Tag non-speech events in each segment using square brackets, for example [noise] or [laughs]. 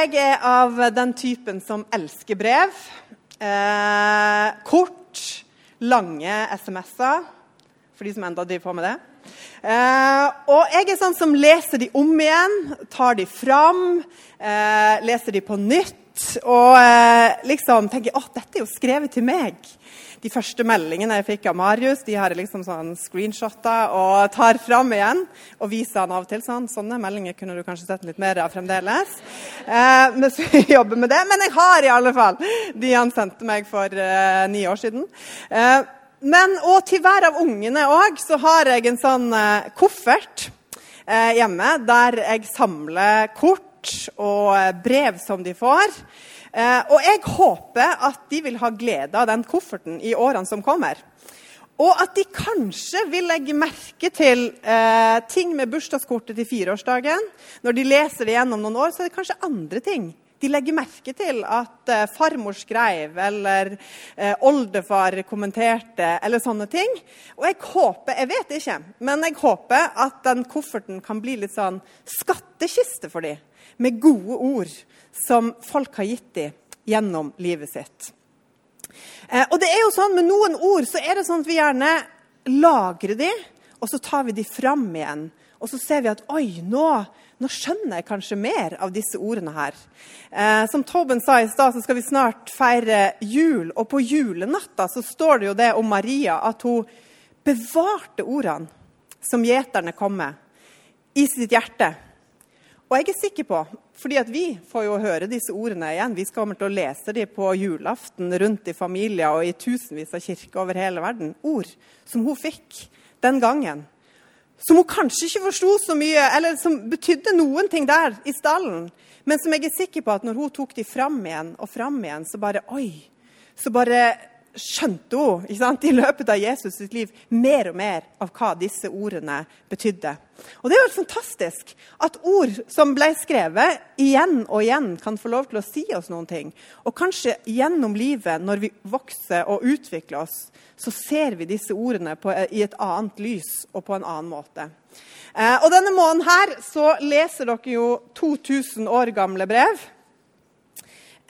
Jeg er av den typen som elsker brev. Eh, kort, lange SMS-er, for de som enda driver på med det. Eh, og jeg er sånn som leser de om igjen, tar de fram, eh, leser de på nytt. Og eh, liksom tenker at dette er jo skrevet til meg. De første meldingene jeg fikk av Marius, de har jeg liksom sånn screenshotta og tar fram igjen. Og viser han av og til sånn. Sånne meldinger kunne du kanskje sett litt mer av fremdeles. Eh, mens [laughs] vi jobber med det. Men jeg har i alle fall de han sendte meg for eh, ni år siden. Eh, men og til hver av ungene òg så har jeg en sånn eh, koffert eh, hjemme der jeg samler kort og eh, brev som de får. Eh, og jeg håper at de vil ha glede av den kofferten i årene som kommer. Og at de kanskje vil legge merke til eh, ting med bursdagskortet til fireårsdagen. Når de leser det gjennom noen år, så er det kanskje andre ting. De legger merke til at eh, farmor skrev, eller eh, oldefar kommenterte, eller sånne ting. Og jeg håper, jeg vet ikke, men jeg håper at den kofferten kan bli litt sånn skattkiste for dem. Med gode ord som folk har gitt dem gjennom livet sitt. Eh, og det er jo sånn Med noen ord så er det sånn at vi gjerne lagrer de, og så tar vi de fram igjen. Og så ser vi at oi, nå, nå skjønner jeg kanskje mer av disse ordene her. Eh, som Tobben sa i stad, så skal vi snart feire jul. Og på julenatta så står det jo det om Maria at hun bevarte ordene som gjeterne kom med, i sitt hjerte. Og jeg er sikker på, fordi at vi får jo høre disse ordene igjen, vi kommer til å lese dem på julaften rundt i familier og i tusenvis av kirker over hele verden. Ord som hun fikk den gangen. Som hun kanskje ikke forsto så mye, eller som betydde noen ting der i stallen. Men som jeg er sikker på at når hun tok de fram igjen og fram igjen, så bare Oi! Så bare skjønte hun sant, i løpet av Jesus sitt liv mer og mer av hva disse ordene betydde. Og Det er jo fantastisk at ord som ble skrevet igjen og igjen, kan få lov til å si oss noen ting. Og kanskje gjennom livet, når vi vokser og utvikler oss, så ser vi disse ordene på, i et annet lys og på en annen måte. Eh, og Denne måneden her så leser dere jo 2000 år gamle brev.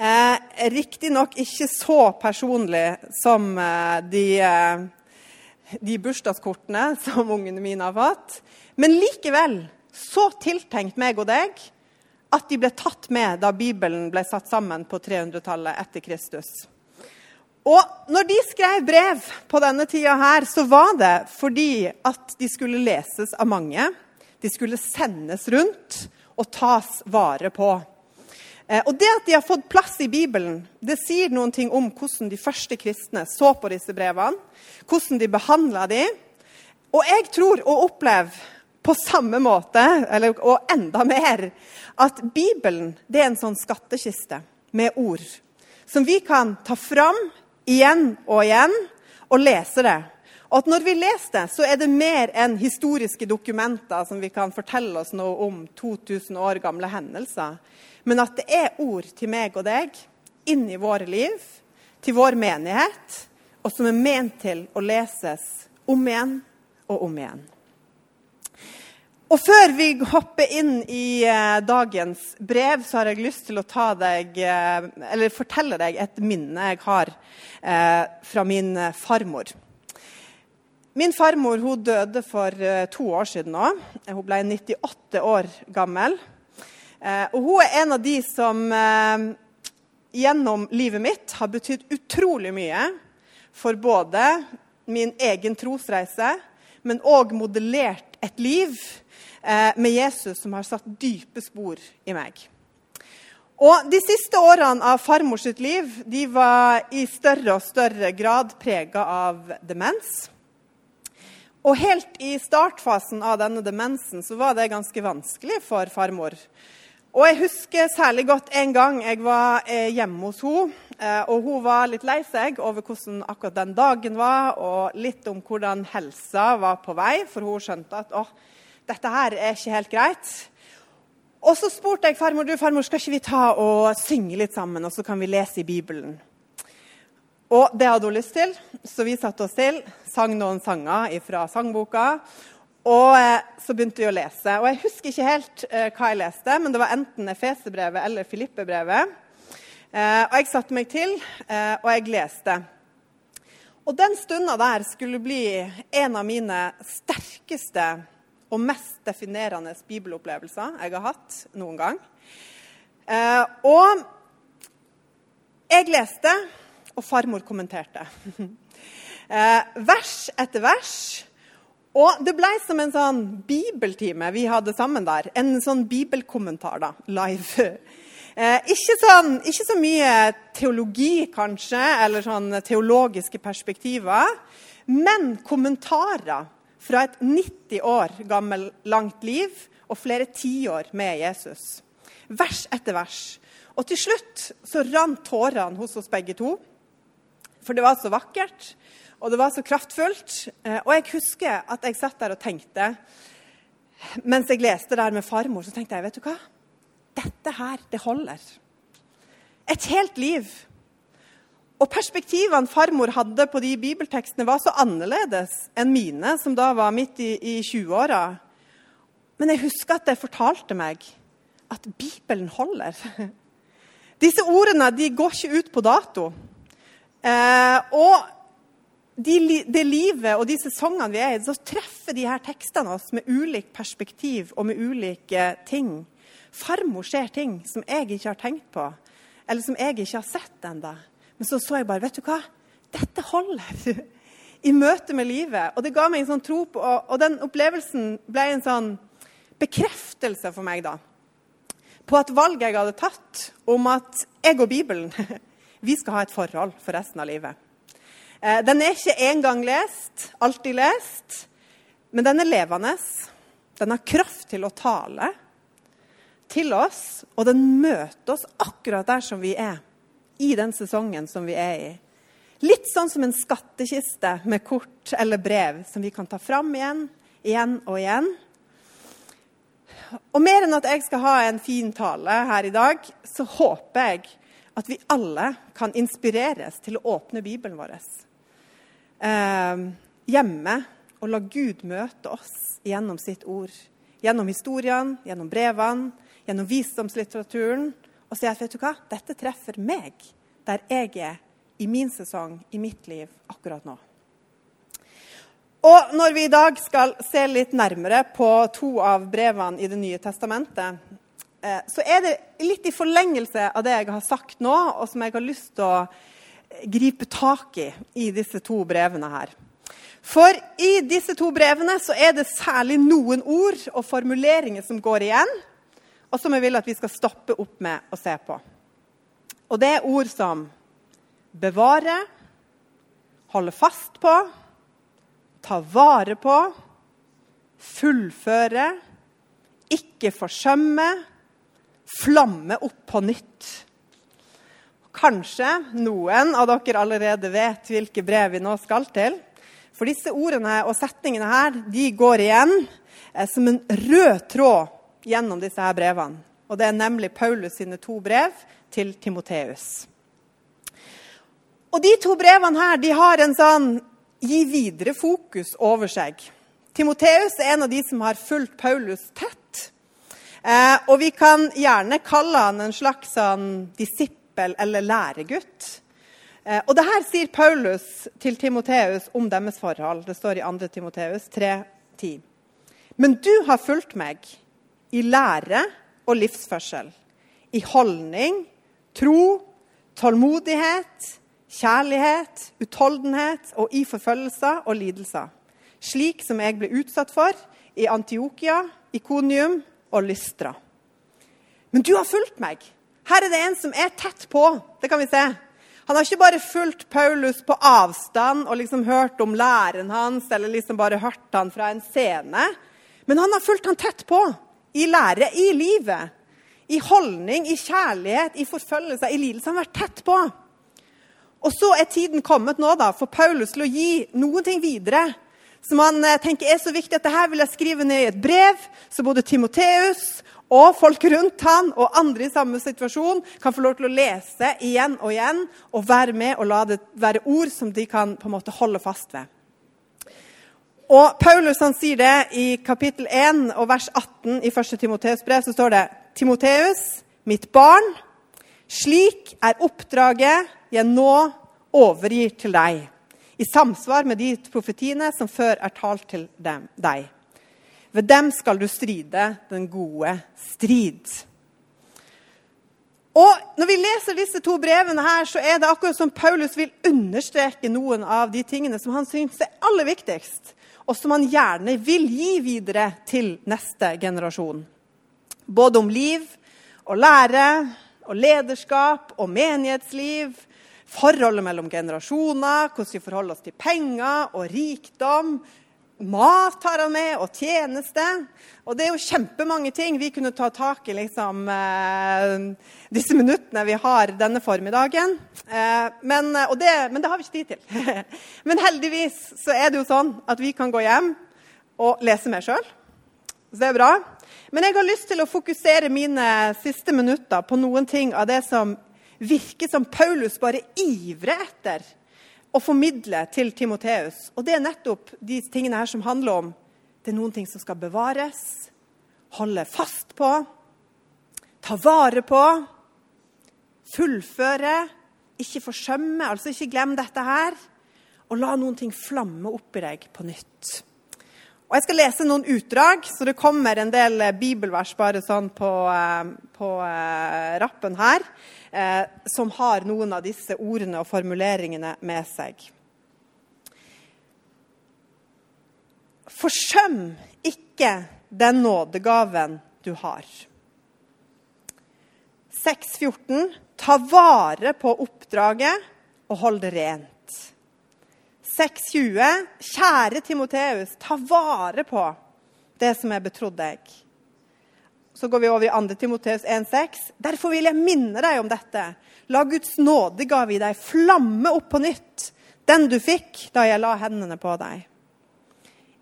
Eh, Riktignok ikke så personlig som eh, de, eh, de bursdagskortene [laughs] som ungene mine har fått. Men likevel så tiltenkt meg og deg at de ble tatt med da Bibelen ble satt sammen på 300-tallet etter Kristus. Og når de skrev brev på denne tida her, så var det fordi at de skulle leses av mange. De skulle sendes rundt og tas vare på. Eh, og Det at de har fått plass i Bibelen, det sier noen ting om hvordan de første kristne så på disse brevene. Hvordan de behandla dem. Og jeg tror og opplever på samme måte, eller, og enda mer, at Bibelen det er en sånn skattkiste med ord som vi kan ta fram igjen og igjen og lese det. At når vi leser det, så er det mer enn historiske dokumenter som vi kan fortelle oss noe om 2000 år gamle hendelser. Men at det er ord til meg og deg inn i våre liv, til vår menighet, og som er ment til å leses om igjen og om igjen. Og Før vi hopper inn i eh, dagens brev, så har jeg lyst til å deg, eh, fortelle deg et minne jeg har eh, fra min farmor. Min farmor hun døde for eh, to år siden nå. Hun ble 98 år gammel. Eh, og hun er en av de som eh, gjennom livet mitt har betydd utrolig mye for både min egen trosreise, men òg modellert et liv med Jesus som har satt dype spor i meg. Og De siste årene av farmors liv de var i større og større grad prega av demens. Og Helt i startfasen av denne demensen så var det ganske vanskelig for farmor. Og jeg husker særlig godt en gang jeg var eh, hjemme hos henne eh, og hun var litt lei seg over hvordan akkurat den dagen var, og litt om hvordan helsa var på vei, for hun skjønte at å, dette her er ikke helt greit. Og så spurte jeg farmor du, farmor, skal ikke vi ta og synge litt sammen, og så kan vi lese i Bibelen. Og det hadde hun lyst til, så vi satte oss til, sang noen sanger fra sangboka. Og eh, så begynte vi å lese. Og Jeg husker ikke helt eh, hva jeg leste, men det var enten Efesebrevet eller Filippebrevet. Eh, og jeg satte meg til, og jeg leste. Og den stunda der skulle bli en av mine sterkeste og mest definerende bibelopplevelser jeg har hatt noen gang. Og jeg leste, og farmor kommenterte. [laughs] Eh, vers etter vers og det ble som en sånn bibeltime vi hadde sammen der. En sånn bibelkommentar da, live. Eh, ikke, sånn, ikke, så mye teologi, kanskje, eller sånn teologiske perspektiver. Men kommentarer fra et 90 år gammel langt liv og flere tiår med Jesus. Vers etter vers. Og til slutt så rant tårene hos oss begge to. For det var så vakkert. Og det var så kraftfullt. Eh, og jeg husker at jeg satt der og tenkte Mens jeg leste der med farmor, så tenkte jeg vet du hva? Dette her, det holder. Et helt liv. Og perspektivene farmor hadde på de bibeltekstene, var så annerledes enn mine, som da var midt i, i 20-åra. Men jeg husker at det fortalte meg at Bibelen holder. [laughs] Disse ordene de går ikke ut på dato. Eh, og de, det livet og de sesongene vi er i, så treffer de her tekstene oss med ulikt perspektiv og med ulike ting. Farmor ser ting som jeg ikke har tenkt på, eller som jeg ikke har sett ennå. Men så så jeg bare Vet du hva? Dette holder. [laughs] I møte med livet. Og det ga meg en sånn tro på Og, og den opplevelsen ble en sånn bekreftelse for meg, da. På at valget jeg hadde tatt om at jeg og Bibelen [laughs] vi skal ha et forhold for resten av livet. Eh, den er ikke engang lest, alltid lest, men den er levende. Den har kraft til å tale til oss, og den møter oss akkurat der som vi er, i den sesongen som vi er i. Litt sånn som en skattkiste med kort eller brev som vi kan ta fram igjen, igjen og igjen. Og mer enn at jeg skal ha en fin tale her i dag, så håper jeg at vi alle kan inspireres til å åpne Bibelen vår eh, hjemme og la Gud møte oss gjennom sitt ord. Gjennom historiene, gjennom brevene, gjennom visdomslitteraturen. Og si at vet du hva, dette treffer meg der jeg er i min sesong, i mitt liv, akkurat nå. Og når vi i dag skal se litt nærmere på to av brevene i Det nye testamentet, så er det litt i forlengelse av det jeg har sagt nå, og som jeg har lyst til å gripe tak i i disse to brevene her. For i disse to brevene så er det særlig noen ord og formuleringer som går igjen, og som jeg vil at vi skal stoppe opp med å se på. Og det er ord som bevare, holde fast på, ta vare på, fullføre, ikke forsømme, flamme opp på nytt. Kanskje noen av dere allerede vet hvilke brev vi nå skal til. For disse ordene og setningene her, de går igjen eh, som en rød tråd gjennom disse her brevene. Og Det er nemlig Paulus sine to brev til Timoteus. Og De to brevene her, de har en sånn gi videre-fokus over seg. Timoteus er en av de som har fulgt Paulus tett. Eh, og vi kan gjerne kalle han en slags sånn disippel eller læregutt. Eh, og det her sier Paulus til Timoteus om deres forhold. Det står i 2. Timoteus 3,10. Men du har fulgt meg i lære og livsførsel, i holdning, tro, tålmodighet, kjærlighet, utholdenhet og i forfølgelser og lidelser, slik som jeg ble utsatt for i Antiokia, Ikonium og Lystra. Men du har fulgt meg her er det en som er tett på. Det kan vi se. Han har ikke bare fulgt Paulus på avstand og liksom hørt om læren hans eller liksom bare hørt han fra en scene. Men han har fulgt han tett på. I lære, i livet. I holdning, i kjærlighet, i forfølgelse, i lidelse. Han har vært tett på. Og så er tiden kommet nå da, for Paulus til å gi noen ting videre som han eh, tenker er så viktig at dette vil jeg skrive ned i et brev, så både Timoteus og folk rundt han og andre i samme situasjon kan få lov til å lese igjen og igjen og være med og la det være ord som de kan på en måte holde fast ved. Og Paulus han sier det i kapittel 1 og vers 18 i 1. Timoteus brev. Så står det Timoteus, mitt barn, slik er oppdraget jeg nå overgir til deg, i samsvar med de profetiene som før er talt til dem, deg. Ved dem skal du stride den gode strid. Og Når vi leser disse to brevene, her, så er det akkurat som Paulus vil understreke noen av de tingene som han syns er aller viktigst, og som han gjerne vil gi videre til neste generasjon. Både om liv og lære og lederskap og menighetsliv, forholdet mellom generasjoner, hvordan vi forholder oss til penger og rikdom, Mat har han med, og tjeneste. Og det er jo kjempemange ting vi kunne ta tak i liksom, eh, disse minuttene vi har denne formiddagen. Eh, men, det, men, det, har vi ikke tid til. [laughs] men heldigvis så er det jo sånn at vi kan gå hjem og lese mer sjøl. Så det er bra. Men jeg har lyst til å fokusere mine siste minutter på noen ting av det som virker som Paulus bare ivrer etter å formidle til Timoteus. Og det er nettopp de tingene her som handler om det er noen ting som skal bevares, holde fast på, ta vare på, fullføre, ikke forsømme, altså ikke glem dette her. Og la noen ting flamme opp i deg på nytt. Og Jeg skal lese noen utdrag, så det kommer en del bibelvers bare sånn på, eh, på uh, rappen her eh, som har noen av disse ordene og formuleringene med seg. Forsøm ikke den nådegaven du har. 6.14.: Ta vare på oppdraget og hold det rent. 6.20.: Kjære Timoteus, ta vare på det som er betrodd deg. Så går vi over i 2. Timoteus 1,6. Derfor vil jeg minne deg om dette. La Guds nådegave i deg flamme opp på nytt, den du fikk da jeg la hendene på deg.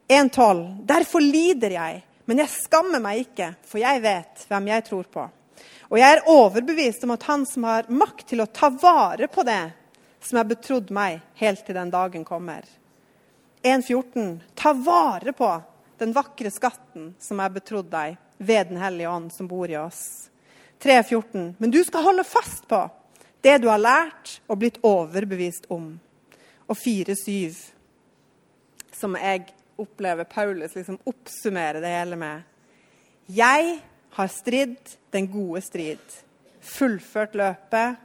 1,12. Derfor lider jeg, men jeg skammer meg ikke, for jeg vet hvem jeg tror på. Og jeg er overbevist om at Han som har makt til å ta vare på det som er betrodd meg, helt til den dagen kommer. 1,14. Ta vare på den vakre skatten som er betrodd deg ved Den hellige ånd som bor i oss. 3.14. Men du skal holde fast på det du har lært og blitt overbevist om. Og 4.7. Som jeg opplever Paulus liksom oppsummerer det hele med. Jeg har stridd den gode strid, fullført løpet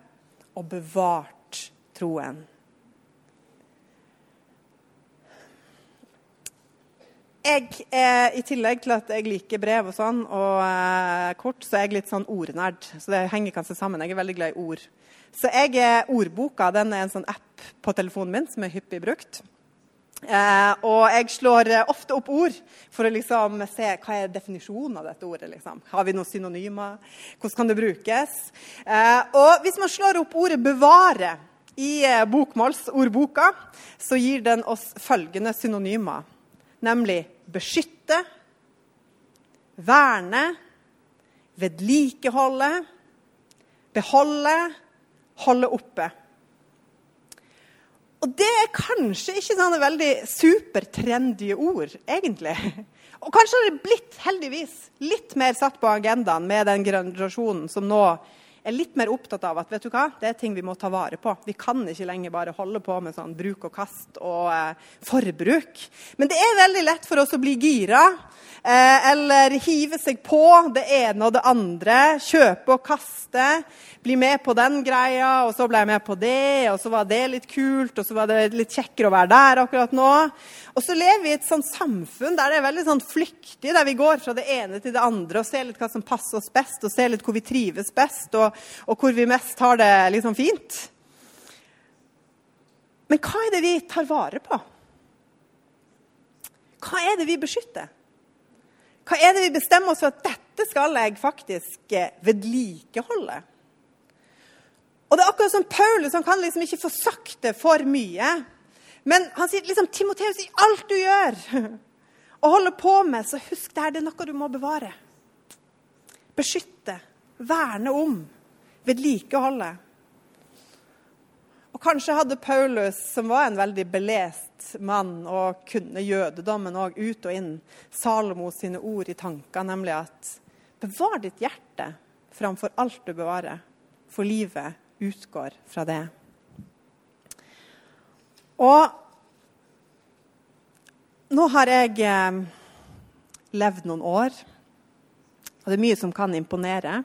og bevart troen. Jeg er, I tillegg til at jeg liker brev og sånn, og eh, kort, så er jeg litt sånn ordnerd. Så det henger kanskje sammen. Jeg er veldig glad i ord. Så jeg er Ordboka den er en sånn app på telefonen min som er hyppig brukt. Eh, og jeg slår eh, ofte opp ord for å liksom se hva er definisjonen av dette ordet. Liksom. Har vi noen synonymer? Hvordan kan det brukes? Eh, og hvis man slår opp ordet 'bevare' i eh, bokmålsordboka, så gir den oss følgende synonymer nemlig beskytte, verne, vedlikeholde, beholde, holde oppe. Og det er kanskje ikke sånne veldig supertrendige ord, egentlig. Og kanskje har det blitt, heldigvis, litt mer satt på agendaen med den generasjonen som nå er litt mer opptatt av at vet du hva, det er ting vi må ta vare på. Vi kan ikke lenger bare holde på med sånn bruk og kast og eh, forbruk. Men det er veldig lett for oss å bli gira eh, eller hive seg på det ene og det andre. Kjøpe og kaste. Bli med på den greia, og så ble jeg med på det, og så var det litt kult, og så var det litt kjekkere å være der akkurat nå. Og så lever vi i et sånt samfunn der det er veldig sånn flyktig, der vi går fra det ene til det andre og ser litt hva som passer oss best, og ser litt hvor vi trives best, og, og hvor vi mest har det liksom fint. Men hva er det vi tar vare på? Hva er det vi beskytter? Hva er det vi bestemmer oss for at dette skal jeg faktisk eh, vedlikeholde? Og det er akkurat som Paulus, han kan liksom ikke få sagt det for mye. Men han sier liksom Timoteus, i alt du gjør [laughs] og holder på med, så husk det her, det er noe du må bevare. Beskytte, verne om, vedlikeholde. Og kanskje hadde Paulus, som var en veldig belest mann og kunne jødedommen òg ut og inn, Salomo sine ord i tanker, nemlig at bevar ditt hjerte framfor alt du bevarer, for livet utgår fra det. Og nå har jeg eh, levd noen år, og det er mye som kan imponere.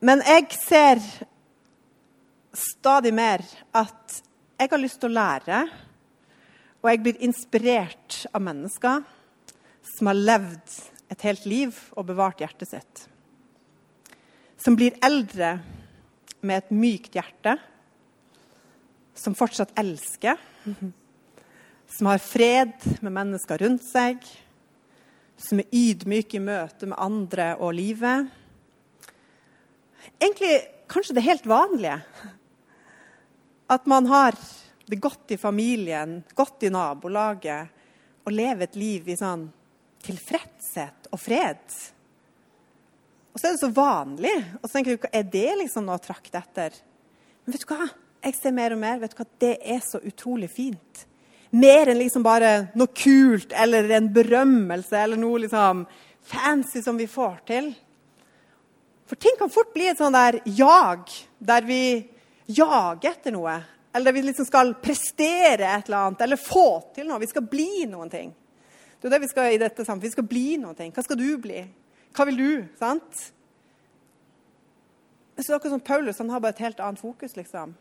Men jeg ser stadig mer at jeg har lyst til å lære, og jeg blir inspirert av mennesker som har levd et helt liv og bevart hjertet sitt. Som blir eldre med et mykt hjerte, som fortsatt elsker. Som har fred med mennesker rundt seg. Som er ydmyk i møte med andre og livet. Egentlig kanskje det helt vanlige. At man har det godt i familien, godt i nabolaget, og lever et liv i sånn tilfredshet og fred. Og så er det så vanlig. Og så tenker du, Er det liksom noe å trakte etter? Men vet du hva? Jeg ser mer og mer. vet du hva? Det er så utrolig fint. Mer enn liksom bare noe kult eller en berømmelse eller noe liksom fancy som vi får til. For ting kan fort bli et sånn der jag, der vi jager etter noe. Eller der vi liksom skal prestere et eller annet, eller få til noe. Vi skal bli noen ting. Det er det vi skal i dette samfunnet. Vi skal bli noen ting. Hva skal du bli? Hva vil du? Sant? Så akkurat som Paulus han har bare et helt annet fokus. liksom.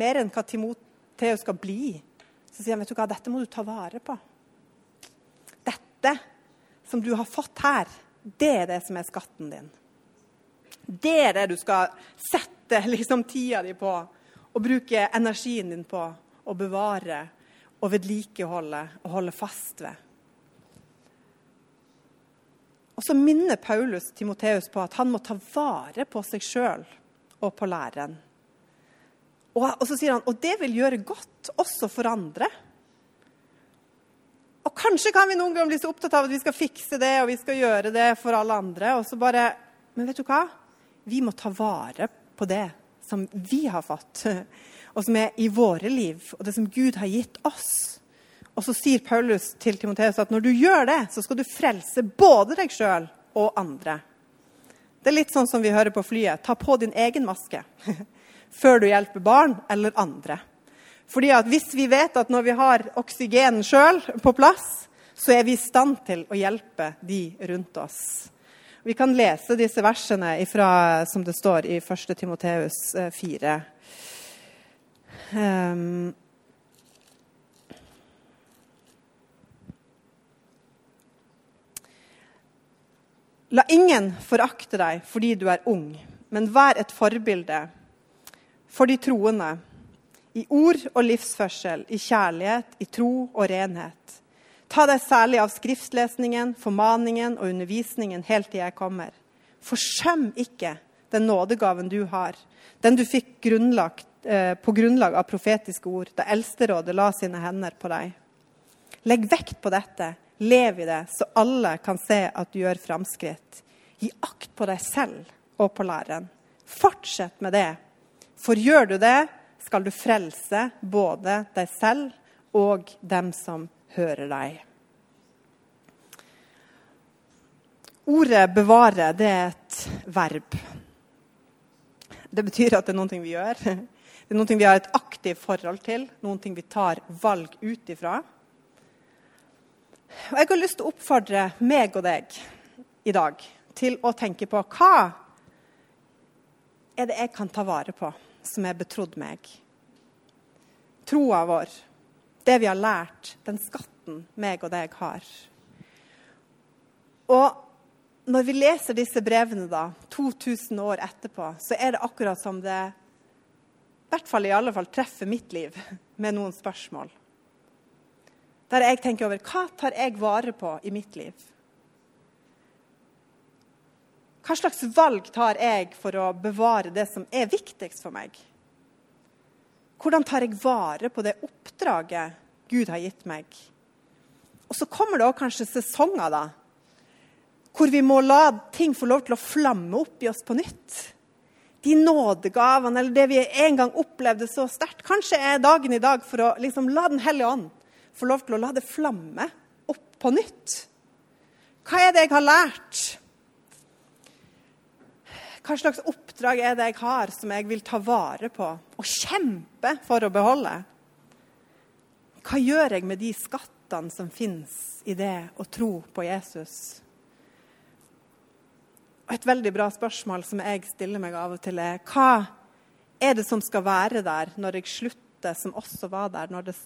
Mer enn hva Timoteus skal bli. Så sier han vet du hva, dette må du ta vare på. Dette som du har fått her, det er det som er skatten din. Det er det du skal sette liksom, tida di på og bruke energien din på å bevare og vedlikeholde og holde fast ved. Og så minner Paulus Timoteus på at han må ta vare på seg sjøl og på læreren. Og, og, så sier han og det vil gjøre godt også for andre. Og kanskje kan vi noen ganger bli så opptatt av at vi skal fikse det og vi skal gjøre det for alle andre. og så bare, Men vet du hva? Vi må ta vare på det som vi har fått, og som er i våre liv, og det som Gud har gitt oss. Og så sier Paulus til Timoteus at når du gjør det, så skal du frelse både deg sjøl og andre. Det er litt sånn som vi hører på flyet. Ta på din egen maske [laughs] før du hjelper barn eller andre. Fordi at Hvis vi vet at når vi har oksygen sjøl på plass, så er vi i stand til å hjelpe de rundt oss. Vi kan lese disse versene ifra, som det står i 1. Timoteus 4. Um, ehm, La ingen forakte deg fordi du er ung, men vær et forbilde for de troende i ord og livsførsel, i kjærlighet, i tro og renhet. Ta deg særlig av skriftlesningen, formaningen og undervisningen helt til jeg kommer. Forsøm ikke den nådegaven du har, den du fikk grunnlagt, eh, på grunnlag av profetiske ord, da Eldsterådet la sine hender på deg. Legg vekt på dette, lev i det, så alle kan se at du gjør framskritt. Gi akt på deg selv og på læreren. Fortsett med det, for gjør du det, skal du frelse både deg selv og dem som hører deg. Ordet 'bevare' det er et verb. Det betyr at det er noe vi gjør. Det er noe vi har et aktivt forhold til, noe vi tar valg ut ifra. Og jeg har lyst til å oppfordre meg og deg i dag til å tenke på hva er det jeg kan ta vare på, som er betrodd meg? Troa vår, det vi har lært, den skatten meg og deg har. Og når vi leser disse brevene da, 2000 år etterpå, så er det akkurat som det i hvert fall i alle fall treffer mitt liv med noen spørsmål. Der jeg tenker over hva tar jeg vare på i mitt liv? Hva slags valg tar jeg for å bevare det som er viktigst for meg? Hvordan tar jeg vare på det oppdraget Gud har gitt meg? Og så kommer det også kanskje sesonger da, hvor vi må la ting få lov til å flamme opp i oss på nytt. De nådegavene eller det vi en gang opplevde så sterkt. Kanskje er dagen i dag for å liksom la Den hellige ånd få lov til å la det flamme opp på nytt. Hva er det jeg har lært? Hva slags oppdrag er det jeg har som jeg vil ta vare på og kjempe for å beholde? Hva gjør jeg med de skattene som fins i det å tro på Jesus? Et veldig bra spørsmål som jeg stiller meg av og til, er hva er det som skal være der når jeg slutter, som også var der når det,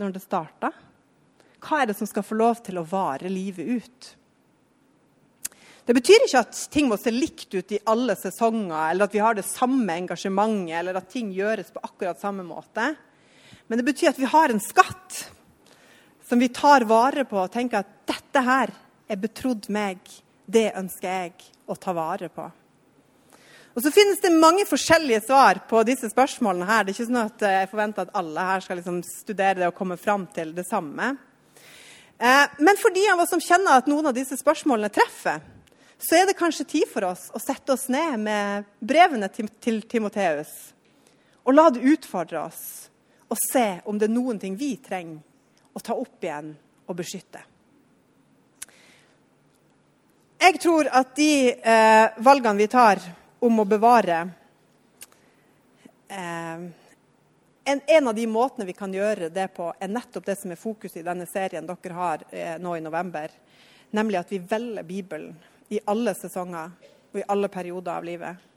når det starta? Hva er det som skal få lov til å vare livet ut? Det betyr ikke at ting må se likt ut i alle sesonger, eller at vi har det samme engasjementet, eller at ting gjøres på akkurat samme måte. Men det betyr at vi har en skatt som vi tar vare på og tenker at dette her er betrodd meg. Det ønsker jeg å ta vare på. Og Så finnes det mange forskjellige svar på disse spørsmålene. her. Det er ikke sånn at Jeg forventer at alle her skal liksom studere det og komme fram til det samme. Eh, men for de av oss som kjenner at noen av disse spørsmålene treffer, så er det kanskje tid for oss å sette oss ned med brevene til, til Timoteus og la det utfordre oss og se om det er noen ting vi trenger å ta opp igjen og beskytte. Jeg tror at de eh, valgene vi tar om å bevare eh, en, en, av de måtene vi kan gjøre det på, er nettopp det som er fokuset i denne serien dere har eh, nå i november. Nemlig at vi velger Bibelen i alle sesonger og i alle perioder av livet.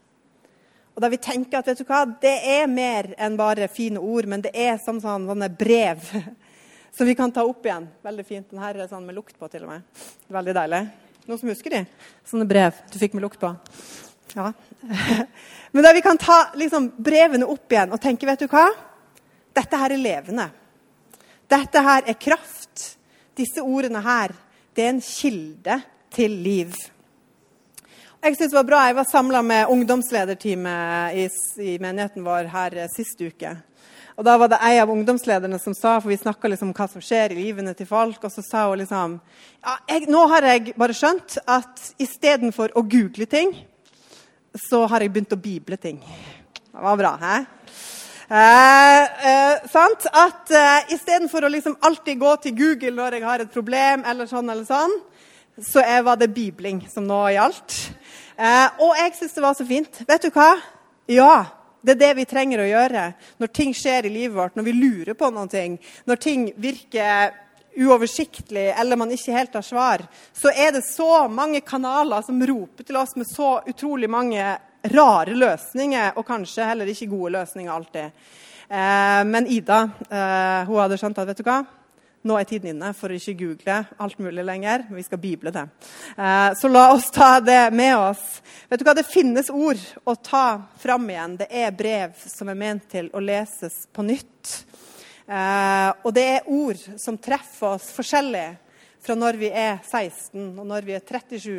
Og da vi tenker at vet du hva, det er mer enn bare fine ord, men det er som sånn, sånne brev [laughs] som vi kan ta opp igjen. Veldig fint. Den her er sånn med lukt på, til og med. Veldig deilig. Noen som husker de? Sånne brev du fikk med lukt på. Ja. [laughs] Men da vi kan ta liksom, brevene opp igjen og tenke, vet du hva? Dette her er levende. Dette her er kraft. Disse ordene her, det er en kilde til liv. Jeg synes det var bra. Jeg var samla med ungdomslederteamet i, i, menigheten vår her eh, sist uke. Og Da var det ei av ungdomslederne som sa, for vi snakka liksom om hva som skjer i livene til folk, og så sa hun liksom ja, jeg, Nå har jeg bare skjønt at istedenfor å google ting, så har jeg begynt å bible ting. Det var bra, hæ? Eh, eh, sant? At eh, Istedenfor å liksom alltid gå til Google når jeg har et problem, eller sånn eller sånn, så var det bibling som nå gjaldt. Eh, og jeg syns det var så fint. Vet du hva? Ja, det er det vi trenger å gjøre når ting skjer i livet vårt, når vi lurer på ting, når ting virker uoversiktlig eller man ikke helt har svar, så er det så mange kanaler som roper til oss med så utrolig mange rare løsninger, og kanskje heller ikke gode løsninger alltid. Eh, men Ida eh, hun hadde skjønt at vet du hva? Nå er tiden inne for å ikke google alt mulig lenger. Vi skal bible det. Eh, så la oss ta det med oss. Vet du hva? Det finnes ord å ta fram igjen. Det er brev som er ment til å leses på nytt. Eh, og det er ord som treffer oss forskjellig fra når vi er 16 og når vi er 37.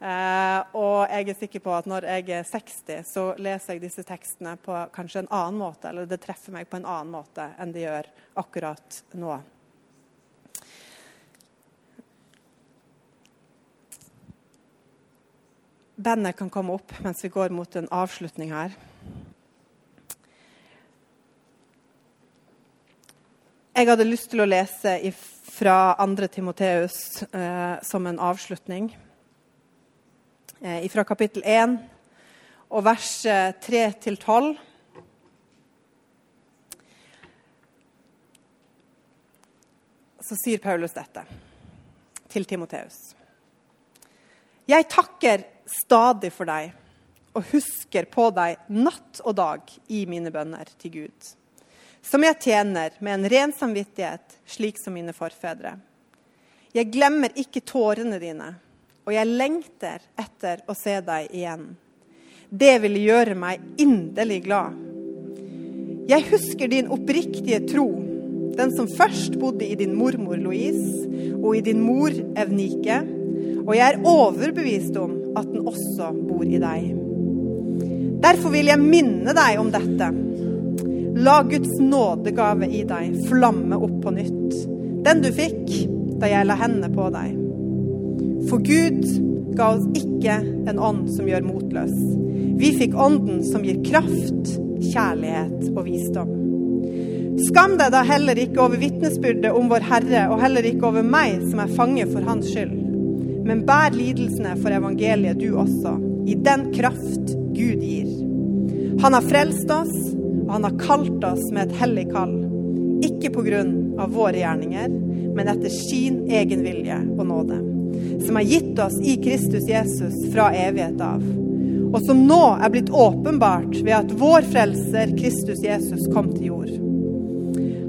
Eh, og jeg er sikker på at når jeg er 60, så leser jeg disse tekstene på kanskje en annen måte, eller det treffer meg på en annen måte enn det gjør akkurat nå. Bandet kan komme opp mens vi går mot en avslutning her. Jeg hadde lyst til å lese fra 2. Timoteus eh, som en avslutning. Eh, fra kapittel 1 og vers 3-12. Så sier Paulus dette til Timoteus. Jeg takker stadig for deg og husker på deg natt og dag i mine bønner til Gud, som jeg tjener med en ren samvittighet, slik som mine forfedre. Jeg glemmer ikke tårene dine, og jeg lengter etter å se deg igjen. Det ville gjøre meg inderlig glad. Jeg husker din oppriktige tro, den som først bodde i din mormor Louise og i din mor Evnike, og jeg er overbevist om at den også bor i deg. Derfor vil jeg minne deg om dette. La Guds nådegave i deg flamme opp på nytt, den du fikk da jeg la hendene på deg. For Gud ga oss ikke en ånd som gjør motløs. Vi fikk ånden som gir kraft, kjærlighet og visdom. Skam deg da heller ikke over vitnesbyrdet om vår Herre, og heller ikke over meg som er fange for Hans skyld. Men bær lidelsene for evangeliet du også, i den kraft Gud gir. Han har frelst oss, og han har kalt oss med et hellig kall. Ikke på grunn av våre gjerninger, men etter sin egen vilje og nåde. Som har gitt oss i Kristus Jesus fra evighet av. Og som nå er blitt åpenbart ved at vår frelser, Kristus Jesus, kom til jord.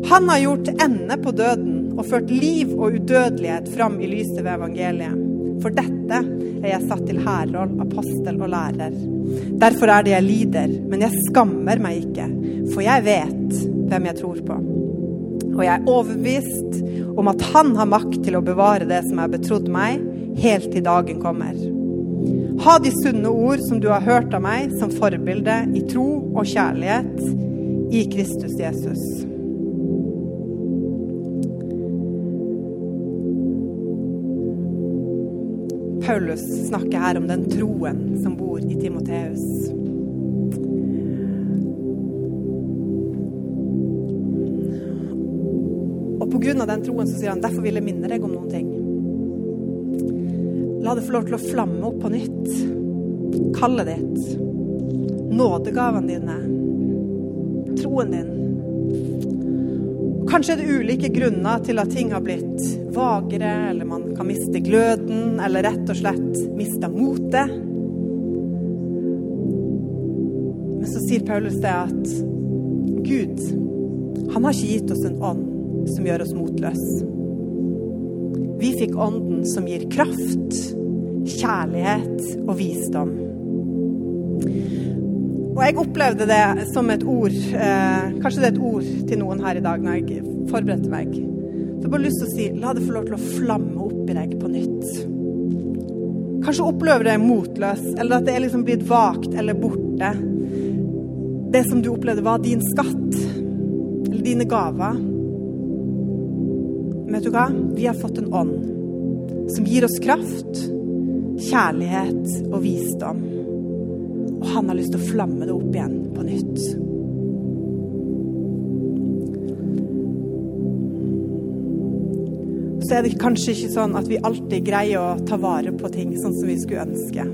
Han har gjort ende på døden og ført liv og udødelighet fram i lyset ved evangeliet. For dette er jeg satt til hærroll, apostel og lærer. Derfor er det jeg lider, men jeg skammer meg ikke, for jeg vet hvem jeg tror på. Og jeg er overbevist om at Han har makt til å bevare det som er betrodd meg, helt til dagen kommer. Ha de sunne ord som du har hørt av meg, som forbilde i tro og kjærlighet i Kristus Jesus. Paulus snakker her om den troen som bor i Timoteus. Og på grunn av den troen så sier han derfor vil jeg minne deg om noen ting. La det få lov til å flamme opp på nytt. Kallet ditt, nådegavene dine, troen din. Kanskje er det ulike grunner til at ting har blitt vagere, eller man kan miste gløden, eller rett og slett miste motet. Men så sier Paulus det at Gud, han har ikke gitt oss en ånd som gjør oss motløse. Vi fikk ånden som gir kraft, kjærlighet og visdom. Og jeg opplevde det som et ord eh, Kanskje det er et ord til noen her i dag når jeg forberedte meg. Så jeg bare lyst til å si la det få lov til å flamme opp i deg på nytt. Kanskje opplever du deg motløs, eller at det er liksom blitt vagt eller borte. Det som du opplevde, var din skatt, eller dine gaver. Men vet du hva? Vi har fått en ånd som gir oss kraft, kjærlighet og visdom. Og han har lyst til å flamme det opp igjen på nytt. Så er det kanskje ikke sånn at vi alltid greier å ta vare på ting sånn som vi skulle ønske.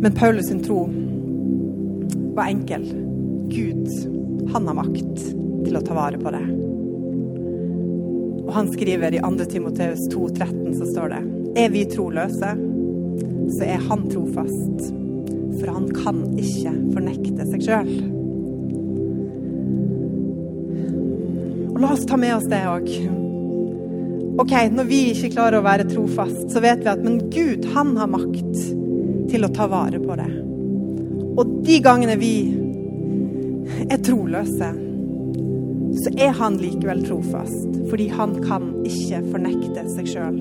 Men Paulus sin tro var enkel. Gud, han har makt til å ta vare på det. Og han skriver i 2. Timoteus 2,13 så står det Er vi troløse, så er han trofast. For han kan ikke fornekte seg sjøl. Og la oss ta med oss det òg. OK, når vi ikke klarer å være trofast, så vet vi at men Gud, han har makt til å ta vare på det. Og de gangene vi er troløse, så er han likevel trofast, fordi han kan ikke fornekte seg sjøl.